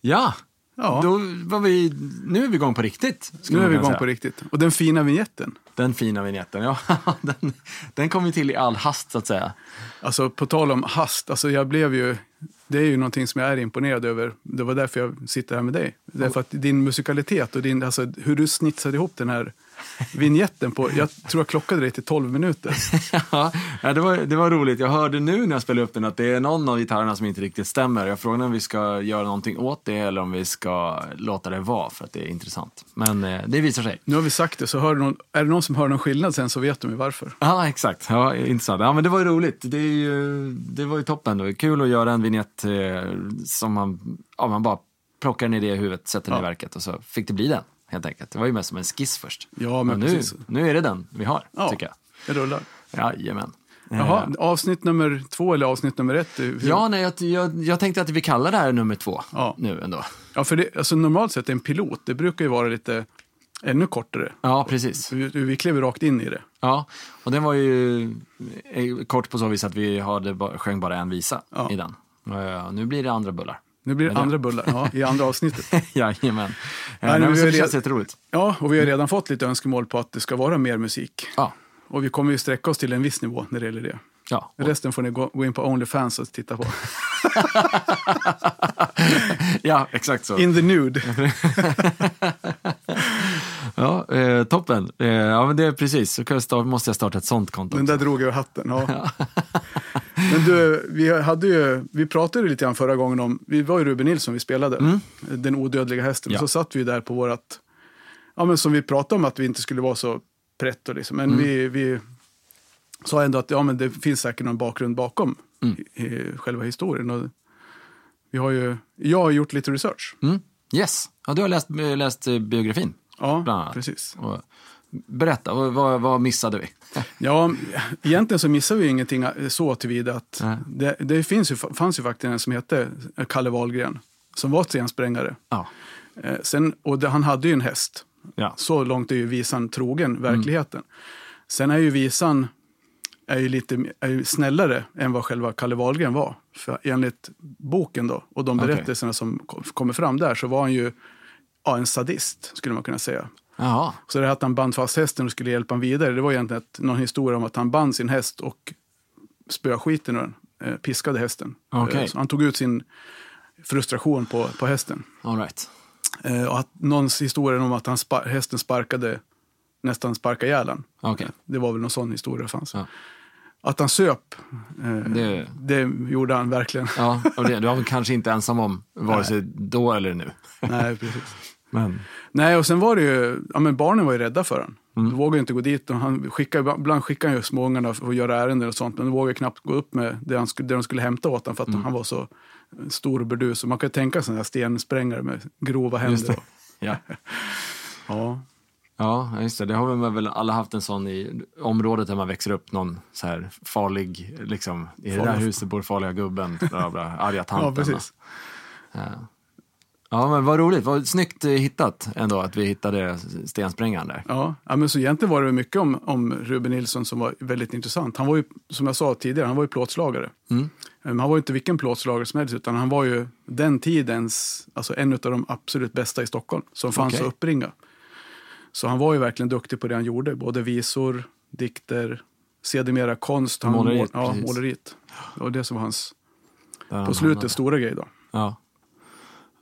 Ja, Ja. Då var vi, nu är vi igång på riktigt. Nu är vi igång säga. på riktigt. Och den fina vignetten. Den fina vignetten, ja. den, den kom ju till i all hast så att säga. Alltså på tal om hast, alltså jag blev ju, det är ju någonting som jag är imponerad över. Det var därför jag sitter här med dig. Därför att din musikalitet och din, alltså, hur du snitsade ihop den här vignetten på, jag tror jag klockade dig till 12 minuter. ja, det var, det var roligt. Jag hörde nu när jag spelade upp den att det är någon av gitarrerna som inte riktigt stämmer. Jag frågade om vi ska göra någonting åt det eller om vi ska låta det vara för att det är intressant. Men eh, det visar sig. Nu har vi sagt det, så hör någon, är det någon som hör någon skillnad sen så vet de ju varför. Ja, exakt. Ja, intressant. Ja, men det var ju roligt. Det, ju, det var ju toppen. Det var kul att göra en vignett eh, som man, ja, man bara plockar en idé i huvudet, sätter den i verket och så fick det bli den. Helt enkelt. Det var ju mest som en skiss först. Ja, men nu, precis. nu är det den vi har, Ja, tycker jag. det rullar. Jajamän. Jaha, Eh, avsnitt nummer två eller avsnitt nummer ett? hur- Ja, nej, jag, jag, jag tänkte att vi kallar det här nummer två Ja. nu ändå. ja för det, alltså normalt sett en pilot, det brukar ju vara lite ännu kortare. Ja, precis. Vi, vi klev rakt in i det. Ja, och den var ju eh, kort på så vis att vi hade, sjöng bara en visa Ja. i den. Eh, nu blir det andra bullar. Nu blir det andra bullar ja, i andra avsnittet. Jajamän. Eh, Nej, Nej, men vi har det känns jätteroligt. Ja, och vi har redan fått lite önskemål på att det ska vara mer musik. Ja, Och vi kommer ju sträcka oss till en viss nivå när det gäller det. ja. Resten får ni gå, gå in på Onlyfans och titta på. ja exakt så. In the nude. Ja, eh, toppen. Eh, ja, men det är precis. Så måste jag starta ett sånt konto. Den också. där drog jag hatten. Ja. Men du, vi, hade ju, vi pratade lite grann förra gången om, vi var ju Ruben Nilsson vi spelade, Den odödliga hästen. Mm. Ja. Så satt vi där på vårat, ja men som vi pratade om att vi inte skulle vara så pretto liksom. Men Mm. vi, vi sa ändå att ja, men det finns säkert någon bakgrund bakom Mm. i, i själva historien. Och vi har ju, jag har gjort lite research. Mm. Yes. Ja, du har läst, läst biografin. Ja, precis. Och, berätta, vad, vad, missade vi? Ja, egentligen så missar vi ingenting så tillvida att Nej. det, det finns ju, fanns ju faktiskt en som hette Kalle Wahlgren som var stensprängare. Ja. Eh, sen, och det, han hade ju en häst. Ja. Så långt är ju visan trogen verkligheten. Sen är ju visan är ju lite är ju snällare än vad själva Kalle Wahlgren var. För enligt boken då, och de berättelserna som ko- kommer fram där så var han ju ja, en sadist, skulle man kunna säga. Jaha. Så det här att han band fast hästen och skulle hjälpa honom vidare, det var egentligen ett, någon historia om att han band sin häst och spöade skiten ur den, eh, piskade hästen. Okej. Eh, han tog ut sin frustration på, på hästen. All right. Eh, och att någons historia om att han spa, hästen sparkade, nästan sparkade ihjäl han. Okej. Det var väl någon sån historia det fanns. Ja. Att han söp, eh, Det- det... gjorde han verkligen. Ja, och det, du var väl kanske inte ensam om vare sig då eller nu. Nej, precis. Men, Nej, och sen var det ju, ja men barnen var ju rädda för honom. Mm. De vågade inte gå dit. Och han skickade, ibland skickade han ju småungarna för att göra ärenden och sånt. Men de vågade knappt gå upp med det, han skulle, det de skulle hämta åt honom för att Mm. han var så stor och burdus. Man kan ju tänka sig en stensprängare med grova händer. Ja. Ja. ja, just det. Det har man väl alla haft en sån i området där man växer upp. Någon så här farlig, liksom, i det där huset bor farliga gubben, bla bla, arga tanten. ja, precis. Ja. Ja, men vad roligt. Vad snyggt eh, hittat ändå att vi hittade stensprängaren där. Ja, ja, men så egentligen var det mycket om, om Ruben Nilsson som var väldigt intressant. Han var ju, som jag sa tidigare, han var ju plåtslagare. Mm. Men han var ju inte vilken plåtslagare som helst, utan han var ju den tidens, alltså en av de absolut bästa i Stockholm, som fanns Okej. att uppbringa. Så han var ju verkligen duktig på det han gjorde, både visor, dikter, sedermera konst. Han Måleriet, mål, ja, precis. måleriet. Det var det som var hans, på slutet, stora grej då. Ja.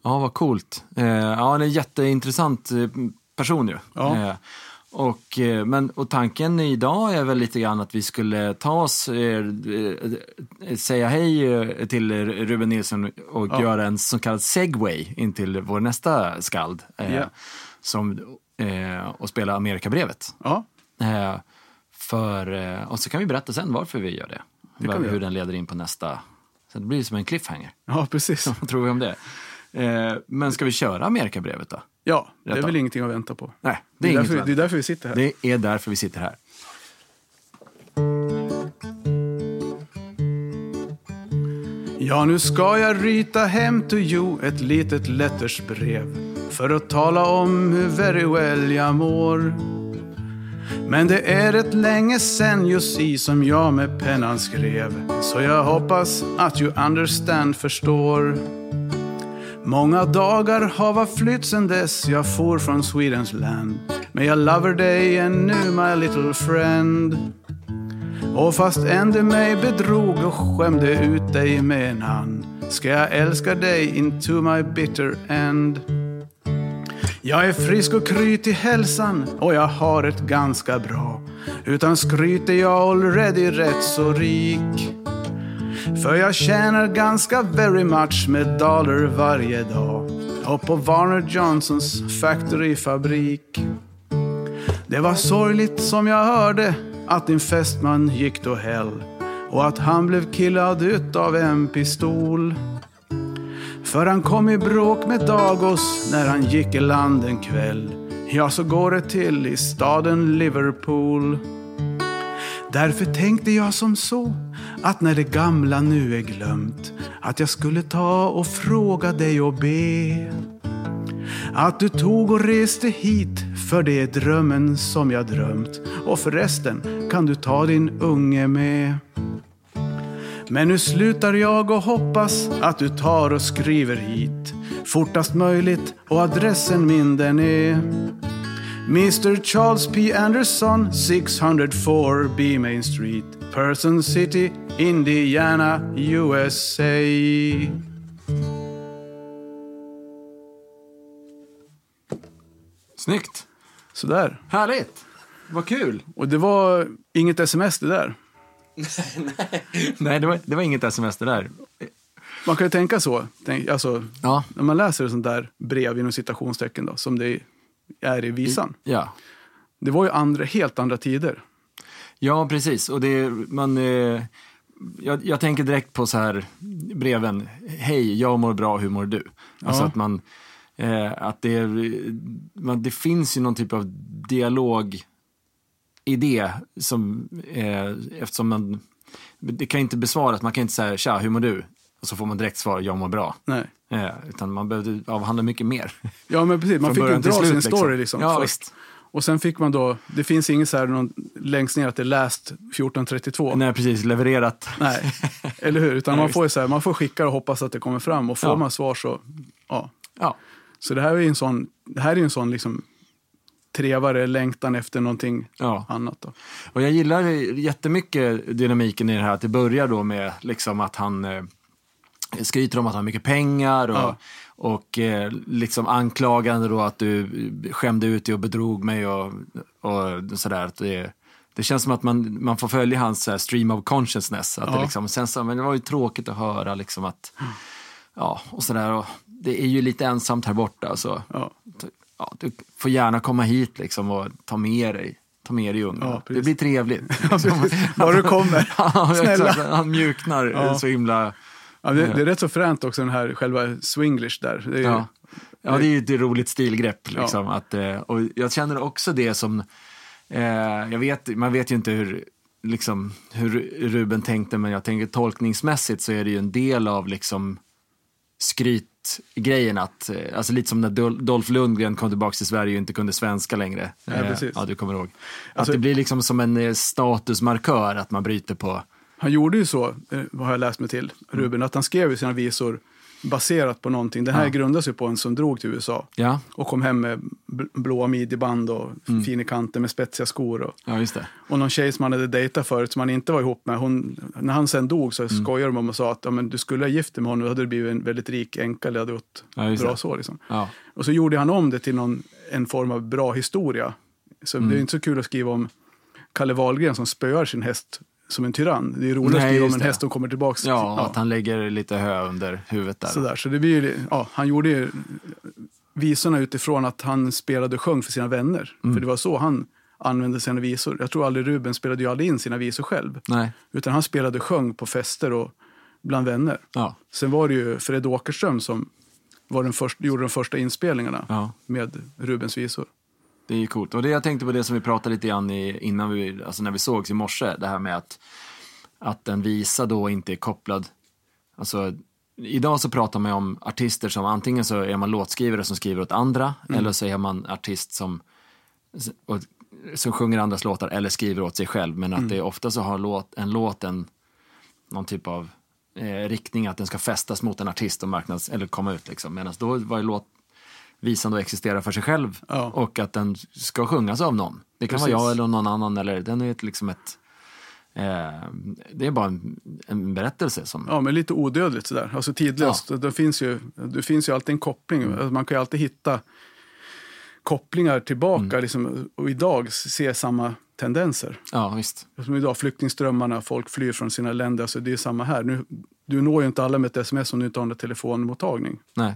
Ja, vad coolt. Eh, ja, han är en jätteintressant eh, person ju. Ja. Eh, och, eh, men, och tanken idag är väl lite grann att vi skulle ta oss, eh, säga hej till Ruben Nilsson och Ja. göra en så kallad segway in till vår nästa skald. Ja. som, och spela Amerikabrevet. Ja, för, och så kan vi berätta sen varför vi gör det. Det hur den leder in på nästa. Så det blir som en cliffhanger. ja precis. Vad tror vi om det? Eh, men ska vi köra Amerikabrevet då? Ja, det är väl ingenting att vänta på. Nej, det Det är, är, inget därför, det är därför vi sitter här. Det är därför vi sitter här. Ja, nu ska jag rita hem to you ett litet lettersbrev för att tala om hur very well jag mår. Men det är ett länge sen just i som jag med pennan skrev så jag hoppas att you understand förstår. Många dagar har flytt sen dess jag for från Swedens land. Men jag lover dig ännu my little friend. Och fast än du mig bedrog och skämde ut dig med en hand ska jag älska dig into my bitter end. Jag är frisk och kry till hälsan och jag har ett ganska bra. Utan skryt är jag already rätt så rik. För jag tjänar ganska very much med dollar varje dag. Och på Warner Johnsons factory-fabrik. Det var sorgligt som jag hörde att din fästman gick då hell. Och att han blev killad utav en pistol. För han kom i bråk med Dagos när han gick i land en kväll. Ja, så går det till i staden Liverpool. Därför tänkte jag som så att när det gamla nu är glömt att jag skulle ta och fråga dig och be. Att du tog och reste hit för det är drömmen som jag drömt och förresten kan du ta din unge med. Men nu slutar jag och hoppas att du tar och skriver hit fortast möjligt och adressen min den är Mr Charles P Anderson 604 B Main Street Person City, Indiana, USA Snyggt! Sådär. Härligt! Vad kul! Och det var inget sms det där. Nej, det var, det var inget sms det där. Man kan ju tänka så. Tänk, alltså, Ja. när man läser ett sånt där brev inom citationstecken då, som det är i visan. Ja. Det var ju andra, helt andra tider. Ja, precis. Och det, man, eh, jag, jag tänker direkt på så här breven. Hej, jag mår bra, hur mår du? Alltså Ja. att man, eh, att det, man, det finns ju någon typ av dialog idé som, eh, eftersom man, det kan inte besvaras, man kan inte säga tja, hur mår du? Och så får man direkt svar, jag mår bra. Nej. Eh, utan man behövde avhandla mycket mer. Ja, men precis. Man fick ju dra sin liksom. story liksom. Ja, först. visst. Och sen fick man då, det finns inget så här någon, längst ner att det är läst 1432. Nej, precis, levererat. Nej, eller hur? Utan Nej, man får ju så här, man får skicka och hoppas att det kommer fram. Och får Ja. man svar så, ja. Ja, Så det här är ju en sån, det här är en sån liksom trevare längtan efter någonting ja. annat då. Och jag gillar jättemycket dynamiken i det här, att det börjar då med liksom att han eh, skryter om att han har mycket pengar och, Ja. Och eh, liksom anklagande då att du skämde ut dig och bedrog mig och, och sådär. Att det, det känns som att man, man får följa hans här, stream of consciousness. Att det Ja. liksom, sen så, men det var ju tråkigt att höra liksom att, ja, och sådär. Och det är ju lite ensamt här borta. Så, Ja. ja, du får gärna komma hit liksom och ta med dig, ta med dig ungarna. Ja, det blir trevligt. Bara du kommer. Snälla. Han mjuknar så himla... Ja, det, det är rätt så fränt också den här själva swinglish där. Det är, ju- Ja. ja, det är ju ett roligt stilgrepp. Liksom, att, eh, och jag känner också det som... Eh, jag vet, man vet ju inte hur, liksom, hur Ruben tänkte, men jag tänker tolkningsmässigt så är det ju en del av liksom, skrytgrejen. Att, eh, alltså lite som när Dol- Dolph Lundgren kom tillbaka till Sverige och inte kunde svenska längre. Ja, Eh, ja, du kommer ihåg. Att Alltså- det blir liksom som en eh, statusmarkör att man bryter på... Han gjorde ju så, eh, vad har jag läst mig till, Ruben, att han skrev sina visor baserat på sig på Den här Ja. grundas ju på en som drog till USA Ja, och kom hem med bl- blåa midjeband och Mm. fin i kanten med spetsiga skor. Och, ja just det. och någon tjej som han hade dejtat förut som han inte var ihop med, hon, när han sen dog så Mm. skojade de om och sa att ja, men du skulle ha gift dig med honom, då hade du blivit en väldigt rik änka, eller hade gått Ja, bra det. så. Liksom. Ja. Och så gjorde han om det till någon, en form av bra historia. Så Mm. det är inte så kul att skriva om Kalle Wahlgren som spöar sin häst som en tyrann. Det är roligt att skriva om en det. häst som kommer tillbaka. Ja, att han lägger lite hö under huvudet där. Sådär, så det blir ja, han gjorde ju visorna utifrån att han spelade och sjöng för sina vänner. Mm. För det var så han använde sina visor. Jag tror aldrig Ruben spelade ju aldrig in sina visor själv. Nej, Utan han spelade och sjöng på fester och bland vänner. ja. Sen var det ju Fred Åkerström som var den först, gjorde de första inspelningarna Ja. med Rubens visor. Det är ju coolt. Och det jag tänkte på det som vi pratade lite grann i, innan vi, alltså när vi sågs i morse, det här med att, att en visa då inte är kopplad. Alltså, idag så pratar man om artister som antingen så är man låtskrivare som skriver åt andra, eller så är man artist som, och, som sjunger andras låtar eller skriver åt sig själv. Men att det ofta så har låt, en låt en, någon typ av eh, riktning att den ska fästas mot en artist och marknads eller komma ut. Liksom. Medan då var ju låt, visan då existera för sig själv Ja. och att den ska sjungas av någon. Det kan Precis. vara jag eller någon annan eller den är ett, liksom ett eh, det är bara en, en berättelse som... Ja, men lite odödligt sådär. Alltså tidlöst. Det, finns ju, det finns ju alltid en koppling. Mm. Alltså, Man kan ju alltid hitta kopplingar tillbaka Mm. liksom, och idag se samma tendenser. Ja, visst. Som idag, flyktingströmmarna, folk flyr från sina länder. Alltså, det är samma här. Nu, du når ju inte alla med ett sms om du inte har en telefonmottagning. Nej.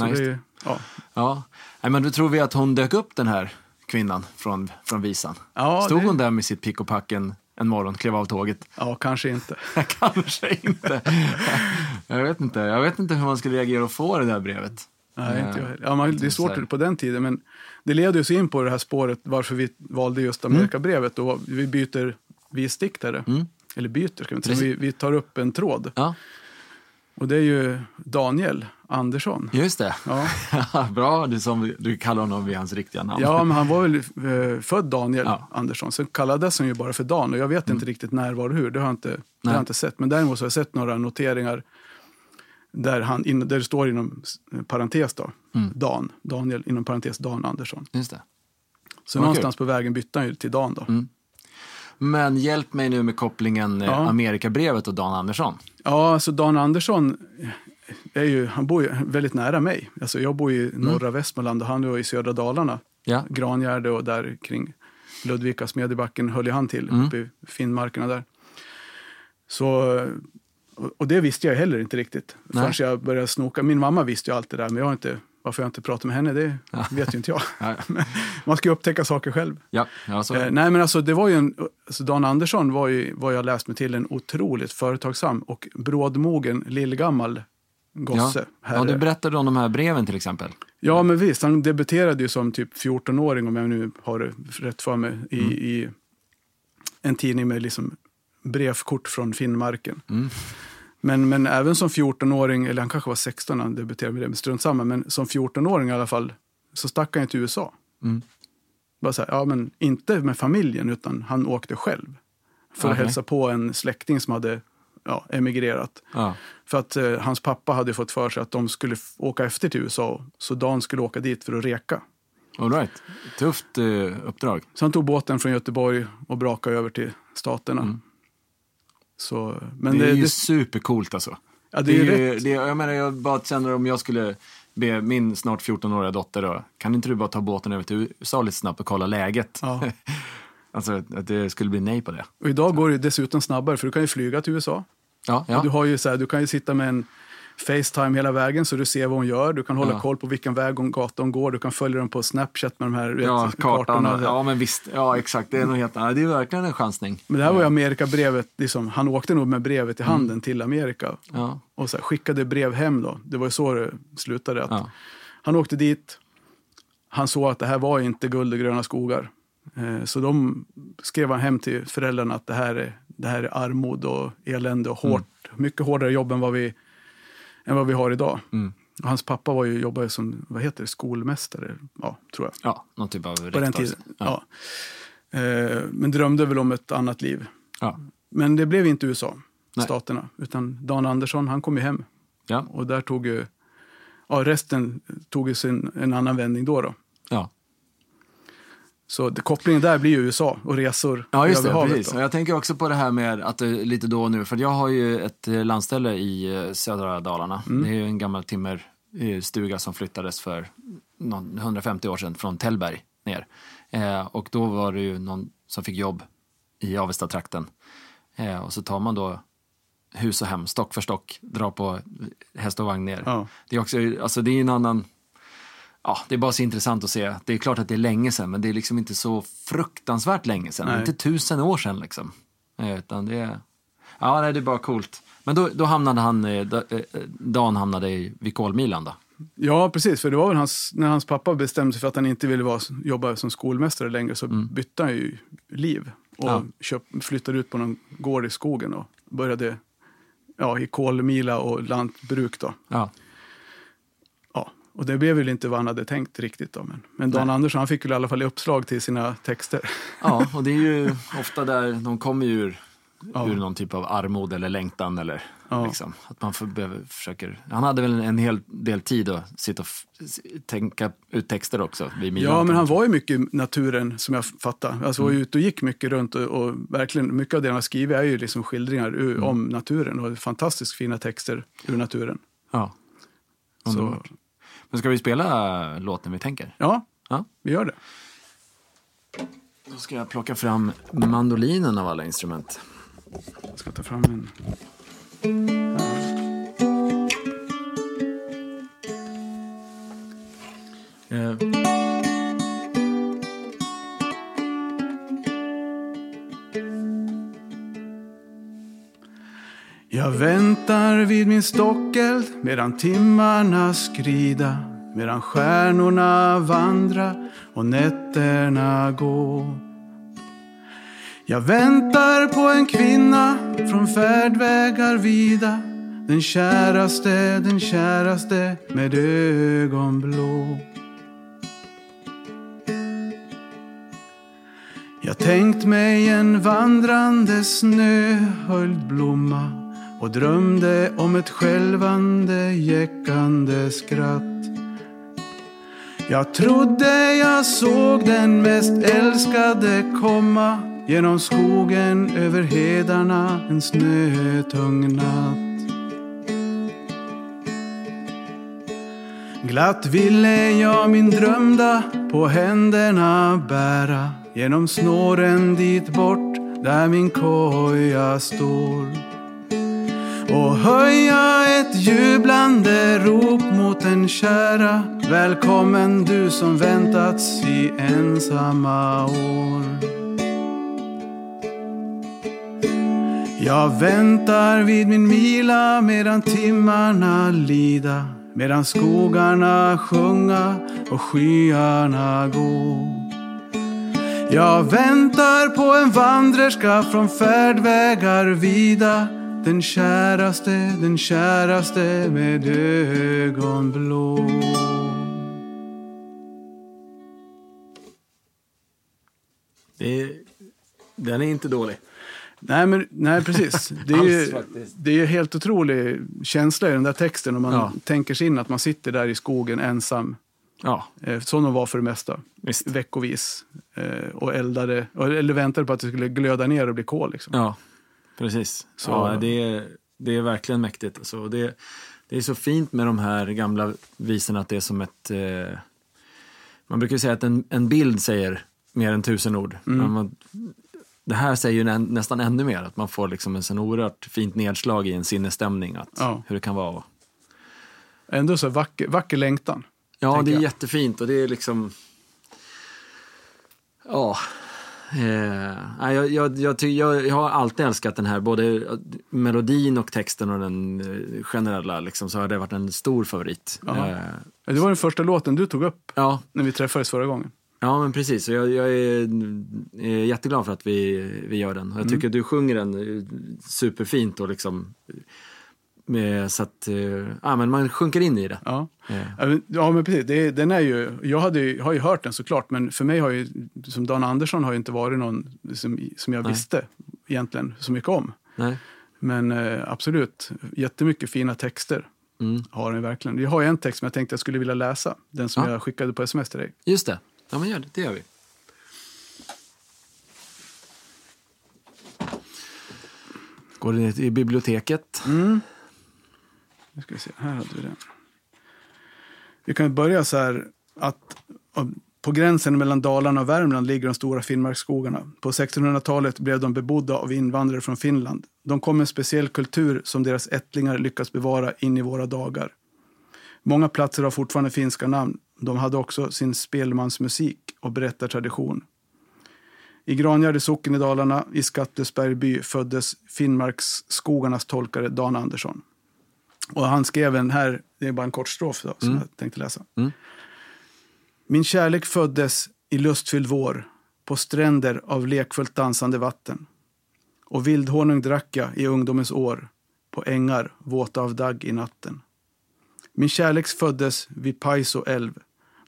Så Nej, det ja. Ja, Nej, men då tror vi att hon dök upp den här kvinnan från, från visan. Ja, Stod det- hon där med sitt pick och pack en, en morgon, klev av tåget? ja, kanske inte. Kanske inte. jag, vet inte. jag vet inte hur man skulle reagera och få det där brevet. Nej, Eh, inte jag heller. ja, man, det är svårt på den tiden, men det leder oss in på det här spåret varför vi valde just Amerikabrevet. Och vi byter visdiktare. Mm. Eller byter, ska vi inte. Vi, vi tar upp en tråd. Ja, Och det är ju Daniel Andersson. just det. Ja, Bra, du, som, du kallar honom vid hans riktiga namn. ja men han var väl eh, född Daniel Ja. Andersson. Sen kallades han ju bara för Dan. Och jag vet inte riktigt när, var och hur. Det har jag inte, det har inte sett. Men däremot så har jag sett några noteringar där, han, in, där det står inom s- parentes då, Dan. Daniel inom parentes Dan Andersson. Just det. Så Vad någonstans på vägen bytte han ju till Dan då. Men hjälp mig nu med kopplingen eh, Ja. Amerikabrevet och Dan Andersson. Ja, alltså Dan Andersson är ju, han bor ju väldigt nära mig. Alltså jag bor i norra Västmanland och han är i södra Dalarna. Ja. Grangärde och där kring Ludvika, Smedjebacken höll ju han till, uppe i Finnmarkerna där. Så, och det visste jag heller inte riktigt förrän jag började snoka. Min mamma visste ju allt det där, men jag har inte, varför jag inte pratat med henne, det vet ju inte jag. Ja, Man ska ju upptäcka saker själv. ja, ja så. Eh, nej men alltså det var ju en, alltså Dan Andersson var ju vad jag läst mig till en otroligt företagsam och brådmogen lillgammal ja. Gosse. ja, herre. du berättade om de här breven till exempel. Ja, men visst. Han debuterade ju som typ 14-åring, om jag nu har rätt för mig, i, Mm. i en tidning med liksom brevkort från Finnmarken. Mm. Men, men även som 14-åring, eller han kanske var 16 när han debuterade med det, men strunt samma. Men som 14-åring i alla fall, så stack han till USA. Mm. Bara så här, ja, men inte med familjen, utan han åkte själv. För att Okej. hälsa på en släkting som hade ja, emigrerat. Ja. För att eh, hans pappa hade fått för sig att de skulle åka efter till USA. Så Dan skulle åka dit för att reka. All right. Tufft eh, uppdrag. Så han tog båten från Göteborg och brakade över till Staterna. Så, men det är det, ju det, supercoolt alltså. ja, det är ju- rätt. det, jag menar, jag bara känner om jag skulle be min snart 14-åriga dotter då, kan inte du bara ta båten över till USA lite snabbt och kolla läget? Ja. alltså att det skulle bli nej på det. Och idag går det dessutom snabbare för du kan ju flyga till USA. Ja, Och du, ja. har ju så här, du kan ju sitta med en Facetime hela vägen så du ser vad hon gör. Du kan hålla Ja. koll på vilken väg hon gata hon går. Du kan följa dem på Snapchat med de här vet, ja kartan. kartorna. Ja, men visst. Ja, exakt. Det är nog helt ja, Det är verkligen en chansning. Men det här var ju Amerikabrevet, liksom, han åkte nog med brevet i handen Mm. till Amerika. Ja. Och så här, skickade brev hem då. Det var ju så det slutade. Att Ja. Han åkte dit. Han såg att det här var inte guld och gröna skogar. Eh, Så de skrev han hem till föräldrarna att det här är, det här är armod och elände och Mm. hårt. Mycket hårdare jobb än vad vi, än vad vi har idag. Mm. Och Hans pappa var ju, jobbade som vad heter det, skolmästare, ja, tror jag. ja, någon typ av På den rektor. tiden. Ja. Eh, Men drömde väl om ett annat liv. Ja. Men det blev inte USA, Nej. staterna. Utan Dan Andersson, han kom ju hem. Ja. Och där tog ju, ja resten tog ju sin, en annan vändning då. då. Ja. Så kopplingen där blir ju USA och resor Ja, just det. Precis. Och Jag tänker också på det här med att lite då och nu, för jag har ju ett eh, landställe i eh, södra Dalarna. Mm. Det är ju en gammal timmerstuga som flyttades för någon 150 år sedan från Tällberg ner. Eh, och då var det ju någon som fick jobb i Avesta-trakten. Eh, och så tar man då hus och hem, stock för stock, drar på häst och vagn ner. Ja. Det är också, alltså det är en annan, ja, det är bara så intressant att se. Det är klart att det är länge sedan, men det är liksom inte så fruktansvärt länge sedan. Nej. inte tusen år sedan liksom. Eh, Utan det är, ja, nej, det är bara coolt. Men då, då hamnade han, eh, da- eh, Dan hamnade i, vid Kolmilan då. Ja, precis. För det var väl hans, när hans pappa bestämde sig för att han inte ville vara, jobba som skolmästare längre så bytte han ju liv. Och Ja. köp, flyttade ut på någon gård i skogen och började ja, i kolmila och lantbruk. Då. Ja, och det blev väl inte vad han hade tänkt riktigt. Då, men, men Dan Nej. Andersson han fick väl i alla fall uppslag till sina texter. ja och det är ju ofta där de kommer ju ur ur någon typ av armod eller längtan. Eller, Ja. liksom, att man för, behöver, försöker, han hade väl en hel del tid att sitta och tänka ut texter också. Vid Ja, men han var ju mycket i naturen som jag fattar. Alltså var Mm. ute och gick mycket runt och, och verkligen mycket av det han har skrivit är ju liksom skildringar ur, Mm. om naturen och fantastiskt fina texter ur naturen. Ja. Så, Underbart. Men ska vi spela låten vi tänker? ja, Ja. vi gör det. Då ska jag plocka fram mandolinen av alla instrument. Jag ska ta fram en... Eh, Jag väntar vid min stockeld medan timmarna skrida medan stjärnorna vandra och nätterna gå. Jag väntar på en kvinna från färdvägar vida den käraste, den käraste med ögon blå. Jag tänkt mig en vandrande snöhöljd blomma och drömde om ett skälvande, jäckande skratt. Jag trodde jag såg den mest älskade komma genom skogen över hedarna en snötung natt. Glatt ville jag min drömda på händerna bära genom snåren dit bort där min koja står och höja ett jublande rop mot den kära. Välkommen du som väntats i ensamma år. Jag väntar vid min mila medan timmarna lida medan skogarna sjunga och skyarna gå. Jag väntar på en vandrerska från färdvägar vida den käraste, den käraste med ögon blå det den är inte dålig. Nej, men, nej precis. Det är, ju, det är helt otrolig känsla i den där texten om man Ja. tänker sig in att man sitter där i skogen ensam. Ja, Eh, Som de var för det mesta. visst. Veckovis. Eh, och eldade, eller väntade på att det skulle glöda ner och bli kol. Liksom. Ja, precis. Så- Ja, det, är, det är verkligen mäktigt. Alltså, det, det är så fint med de här gamla visorna att det är som ett... Eh, man brukar säga att en, en bild säger mer än tusen ord. Men man, det här säger ju nä, nästan ännu mer, att man får liksom en sån oerhört fint nedslag i en sinnesstämning, att, Ja. hur det kan vara. Ändå så vacker, vacker längtan. Ja, det är jag. jättefint och det är liksom... Ja. Eh, jag, jag, jag, jag, har alltid älskat den här, både melodin och texten och den eh, generella, liksom, så har det varit en stor favorit. Eh, Det var den första låten du tog upp ja, när vi träffades förra gången. ja, men precis. Jag, jag är, är jätteglad för att vi, vi gör den. Jag tycker du sjunger den eh, superfint och liksom... Med, så att, eh, ja, men man sjunker in i det. Ja, Eh, Ja, men- precis. Det, den är ju, jag hade, ju- har ju hört den såklart, men för mig har ju, som Dan Andersson har ju inte varit någon som, som jag Nej. visste egentligen så mycket om. nej. Men eh, absolut, jättemycket fina texter Mm. har den verkligen. Jag har en text som jag tänkte jag skulle vilja läsa, den som Ja. jag skickade på sms till dig. Just det. Ja, men gör det. Det gör vi. Går det i biblioteket? Nu ska vi se, här hade vi den. Vi kan börja så här att på gränsen mellan Dalarna och Värmland ligger de stora Finnmarksskogarna. På 1600-talet blev de bebodda av invandrare från Finland. De kom med en speciell kultur som deras ättlingar lyckats bevara in i våra dagar. Många platser har fortfarande finska namn. De hade också sin spelmansmusik och berättartradition. I Grangärde socken i Dalarna, i Skattesberg by, föddes Finnmarksskogarnas tolkare Dan Andersson. Och han skrev en här, det är bara en kort strof då, som jag tänkte läsa. Mm. Min kärlek föddes i lustfylld vår på stränder av lekfullt dansande vatten. Och vildhonung drack jag i ungdomens år på ängar våta av dagg i natten. Min kärlek föddes vid Paiso älv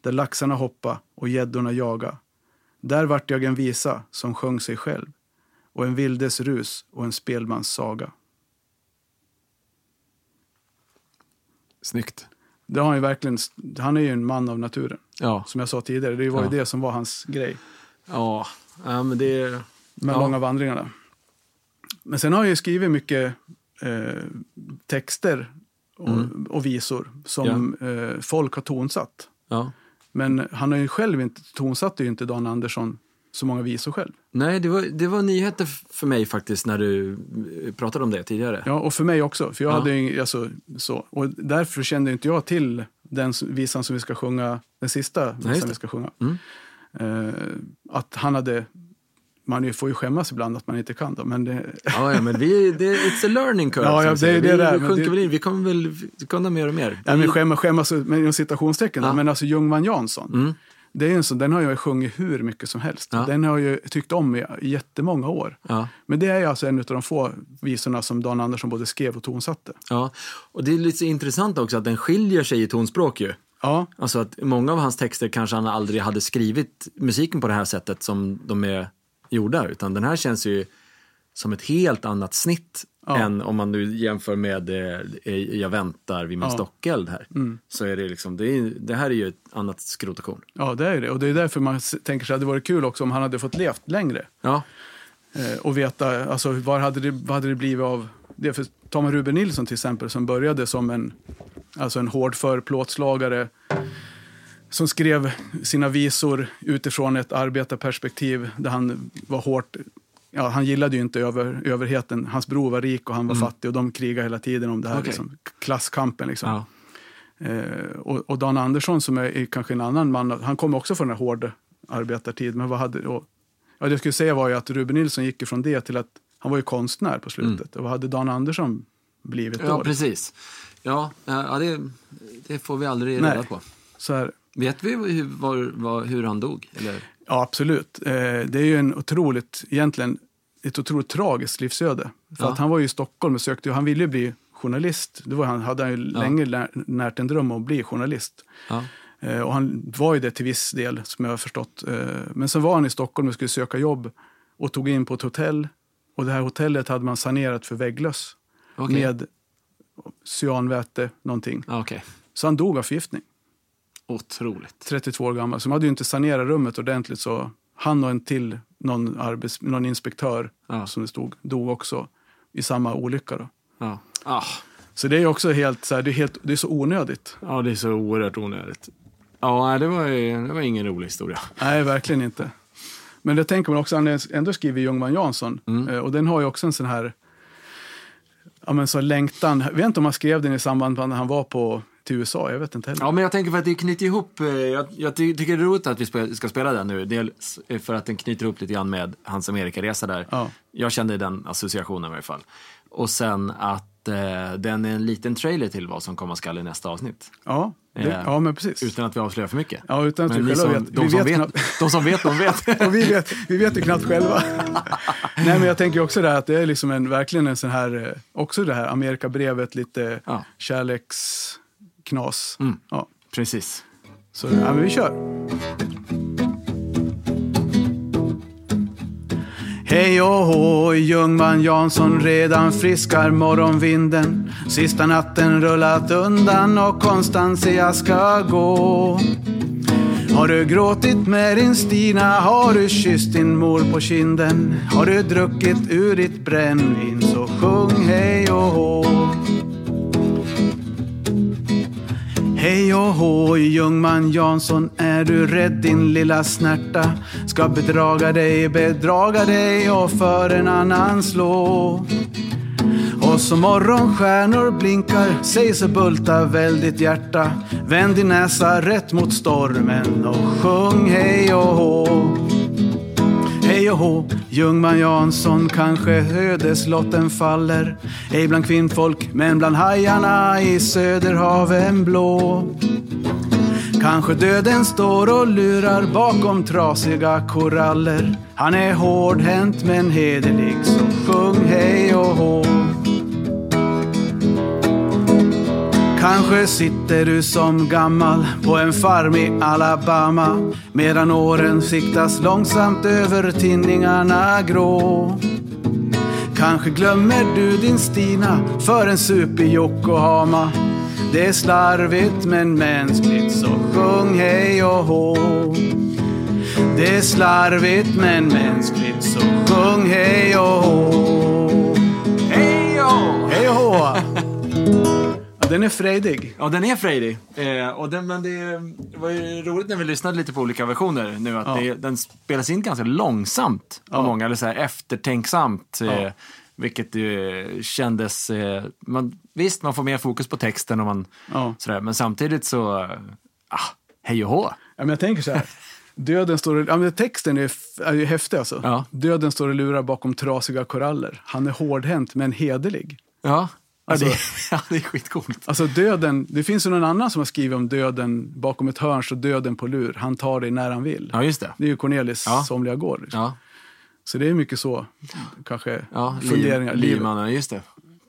där laxarna hoppa och gäddorna jaga. Där vart jag en visa som sjöng sig själv och en vildes rus och en spelmans saga. Snyggt. Det har han, ju verkligen, han är ju en man av naturen, Ja. som jag sa tidigare. Det var ju Ja. det som var hans grej Ja, ja men det är... de Ja. långa vandringarna. Men sen har jag ju skrivit mycket eh, texter och, Mm. och visor som eh, folk har tonsatt. Ja. Men han har ju själv inte, tonsatte ju inte Dan Andersson så många visor själv. Nej, det var, det var nyheter för mig faktiskt när du eh, pratade om det tidigare. Ja, och för mig också. För jag Ja. hade ju, alltså, så. Och därför kände inte jag till den visan som vi ska sjunga, den sista visan vi ska sjunga. Mm. Eh, att han hade, man får ju skämmas ibland att man inte kan då, men det, Ja, ja, men vi, det, it's a learning curve. Ja, ja, det det vi, där, vi sjunker det- väl in. Vi kommer väl kunna mer och mer. ja, men skämmas, skämmas med inom citationstecken. Ja. men alltså Ljungman Jansson. Mm. Det är en sån, den har jag sjungit hur mycket som helst. Ja. Den har jag ju tyckt om i jättemånga år. Ja, Men det är alltså en av de få visorna som Dan Andersson både skrev och tonsatte. ja. Och det är lite intressant också att den skiljer sig i tonspråk ju. Ja, Alltså att många av hans texter kanske han aldrig hade skrivit musiken på det här sättet som de är gjorda. Utan den här känns ju som ett helt annat snitt Ja. än om man nu jämför med eh, Jag väntar vid min Ja. stockeleld här. Så är det liksom, det, är, det här är ju ett annat skrot och korn. ja, det är det. Och det är därför man tänker sig att det vore kul också om han hade fått levt längre. Ja, Eh, och veta, alltså vad hade, det, vad hade det blivit av det? För tar man Ruben Nilsson till exempel som började som en, alltså en hårdför plåtslagare som skrev sina visor utifrån ett arbetarperspektiv där han var hårt Ja, han gillade ju inte över, överheten. Hans bror var rik och han var fattig och de krigade hela tiden om det här Okej. liksom, klasskampen. Liksom. ja. Eh, och, och Dan Andersson som är, är kanske en annan man, han kommer också från en hård arbetartid. Men vad hade, och, ja, det jag skulle säga var ju att Ruben Nilsson gick från det till att han var ju konstnär på slutet. Och vad hade Dan Andersson blivit då? Mm. ja precis. Ja, ja det, det får vi aldrig Nej. reda på. Så här, Vet vi hur, var, var, hur han dog? Eller? Ja, absolut. Eh, det är ju en otroligt, egentligen ett otroligt tragiskt livsöde. För Ja. att han var ju i Stockholm och sökte, och han ville ju bli journalist. Det var, han hade han ju Ja. länge lä- närt en dröm om att bli journalist. Ja. Eh, och han var ju det till viss del, som jag har förstått. Eh, men sen var han i Stockholm och skulle söka jobb och tog in på ett hotell. Och det här hotellet hade man sanerat för vägglöss Okej. med cyanväte, någonting. Okej. Så han dog av förgiftning, Otroligt. 32 år gammal. Så de hade ju inte sanerat rummet ordentligt så han och en till, någon, arbets, någon inspektör Ja. som det stod, dog också i samma olycka. Då. Ja. Ah. Så det är också helt, så här, det är helt, det är så onödigt. ja, det är så oerhört onödigt. Ja, det var, ju- det var ingen rolig historia. Nej, verkligen inte. Men det tänker man också, ändå skrivit Ljungman Jansson. Mm. Eh, Och den har ju också en sån här ja, men så längtan. Jag vet inte om han skrev den i samband med att han var på, till USA. Jag vet inte heller. Ja, men jag tänker för att det knyter ihop. eh, Jag, jag ty- tycker det är roligt att vi ska spela den nu. Dels för att den knyter ihop lite grann med hans Amerikaresa där. Ja. Jag kände den associationen i varje fall. Och sen att eh, den är en liten trailer till vad som komma skall i nästa avsnitt. Ja, det, Eh, ja men precis. Utan att vi avslöjar för mycket. Ja, utan att Men vi själva vet. de, vi som vet knappt, de som vet, de vet. och vi vet, vi vet ju knappt själva. Nej, men jag tänker också det här att det är liksom en, verkligen en sån här, eh, också det här Amerikabrevet, lite Ja. Kärleksknas. Mm. Ja, Precis. så ja, vi kör. Hej och hå, Ljungman Jansson, redan friskar morgonvinden. Sista natten rullat undan och Konstantia ska gå. Har du gråtit med din Stina? Har du kysst din mor på kinden? Har du druckit ur ditt brännvin? Så sjung hej och hå. Hej och hå, Ljungman Jansson, är du rädd din lilla snärta? Ska bedraga dig, bedraga dig och för en annan slå. Och som morgonstjärnor blinkar, säg så bulta väldigt hjärta. Vänd din näsa rätt mot stormen och sjung hej och hå. Hej och hå, Ljungman Jansson, kanske ödeslotten faller. Ej bland kvinnfolk, men bland hajarna i Söderhaven blå. Kanske döden står och lurar bakom trasiga koraller. Han är hårdhänt men hederlig, så sjung hej och hå. Kanske sitter du som gammal på en farm i Alabama medan åren siktas långsamt över tinningarna grå. Kanske glömmer du din Stina för en sup i Yokohama. Det är slarvigt men mänskligt så sjung hej och hå. Det är slarvigt men mänskligt så sjung hej och hå. Hej och hå! Den är frejdig. Ja, den är frejdig. Eh, och den, men det var ju roligt när vi lyssnade lite på olika versioner nu att Ja. det, den spelas in ganska långsamt av Ja. många, eller så här eftertänksamt. Eh, Ja. Vilket ju kändes... Eh, man, visst, man får mer fokus på texten och man, Ja. sådär, men samtidigt så... Eh, ah, hej och hå! Ja, men jag tänker så här. Döden står ja, men Texten är, är ju häftig alltså. Ja. Döden står och lurar bakom trasiga koraller. Han är hårdhänt men hederlig. Ja, Alltså- ja, det, ja, det är skitcoolt. Alltså döden, det finns ju någon annan som har skrivit om döden bakom ett hörn så döden på lur. Han tar dig när han vill. Ja, just det. Det är ju Cornelis Ja. somliga går. Liksom. Ja, Så det är mycket så, kanske, ja funderingar. liv, Liv- livmannen, just det.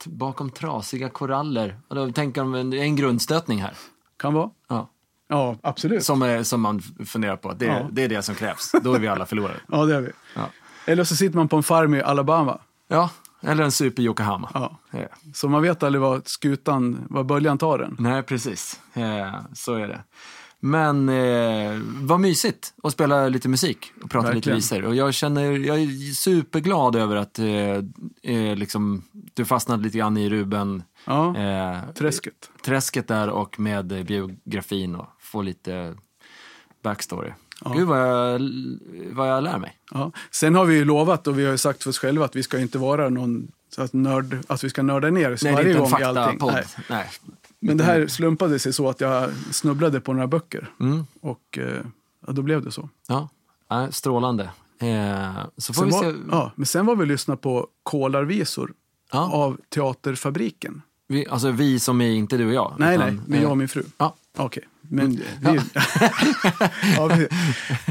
Bakom trasiga koraller. Då tänker de en, en grundstötning här. Kan vara. Ja. Ja, absolut. Som, är, som man funderar på. Det, Ja. det är det som krävs. Då är vi alla förlorare. Ja, det är vi. Ja, Eller så sitter man på en farm i Alabama. ja eller en super Yokohama. Ja. Ja. Så man vet aldrig vad skutan, vad böljan tar den. Nej, precis. Eh, så är det. Men eh, vad mysigt att spela lite musik och prata lite Verkligen. visor. Och jag känner, jag är superglad över att eh, eh, liksom, du fastnade lite grann i Ruben Ja, eh, träsket. träsket där och med biografin och få lite backstory. Ja. Gud vad jag, vad jag lär mig. Ja. Sen har vi ju lovat och vi har sagt för oss själva att vi ska inte vara någon så att, nörd, att vi ska nörda ner oss Nej, varje gång i allting. faktapodd. Nej. Nej. Men det här slumpade sig så att jag snubblade på några böcker Mm. och eh, ja, då blev det så. Ja, Nej, strålande. Eh, så får Sen vi var, se. ja, men sen var vi och lyssnade på Kolarvisor Ja. av Teaterfabriken. Vi, alltså vi som är inte du och jag. Nej, utan, nej, men jag och min fru. Ja, Okej, men... Vi, ja, vi,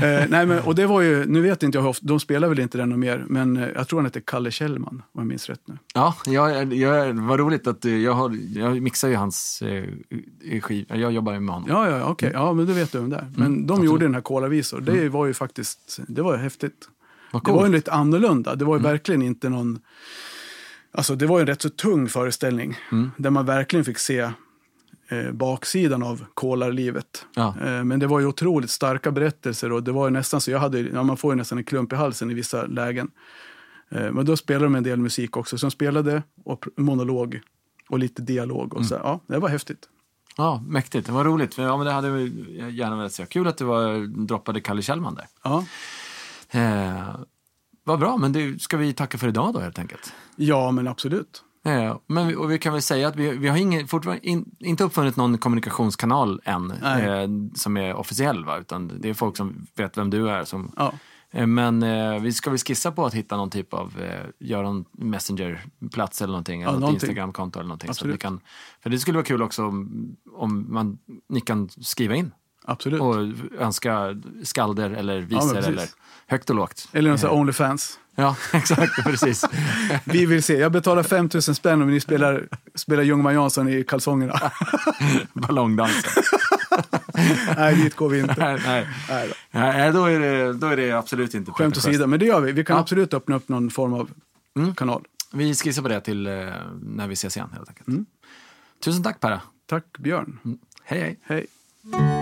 eh, nej, men, och det var ju, nu vet inte jag hur ofta, de spelar väl inte den något mer, men eh, jag tror han heter Kalle Kjellman, om jag minns rätt nu. ja jag, jag, vad roligt att du, jag, har, jag mixar ju hans eh, skiv, jag jobbar ju med honom. Ja, ja, ja, okej, ja, men då vet du vem det är. Men de gjorde den här Kolarvisor, det var ju faktiskt, det var ju häftigt. Det var ju lite annorlunda, det var ju verkligen inte någon, alltså det var en rätt så tung föreställning, där man verkligen fick se eh, baksidan av kolarlivet. Ja. Eh, men det var ju otroligt starka berättelser och det var ju nästan så jag hade, ja, man får ju nästan en klump i halsen i vissa lägen. Eh, men då spelade de en del musik också, som spelade och monolog och lite dialog och så. Ja, det var häftigt. Ja, mäktigt. Det var roligt. Ja, men det hade jag gärna velat se. Kul att du var, droppade Kalle Kjellman där. Ja. Eh, vad bra, men det, ska vi tacka för idag då helt enkelt? ja, men absolut. Eh, men vi, och vi kan väl säga att vi, vi har ingen, fortfarande in, inte uppfunnit någon kommunikationskanal än eh, som är officiell, va? utan det är folk som vet vem du är. Som, Ja. eh, men eh, vi ska väl skissa på att hitta någon typ av, eh, göra en Messenger-plats eller någonting, eller något någonting. Instagram-konto eller någonting. Så att vi kan, för det skulle vara kul också om, om man, ni kan skriva in Absolut. och önska skalder eller visor precis. eller högt och lågt. Eller någon sån här Onlyfans. Ja, exakt, precis. Vi vill se. Jag betalar 5 000 spänn om ni spelar, spelar Ljungman Jansson i kalsongerna. Ballongdansen. Nej, dit går vi inte. nej, nej. Nej då. nej då, är det, då är det absolut inte Skämt åsido, men det gör vi. Vi kan Ja. absolut öppna upp någon form av Mm. kanal. Vi skissar på det till eh, när vi ses igen helt enkelt. Mm. Tusen tack Perra. Tack Björn. Hej hej. Hej.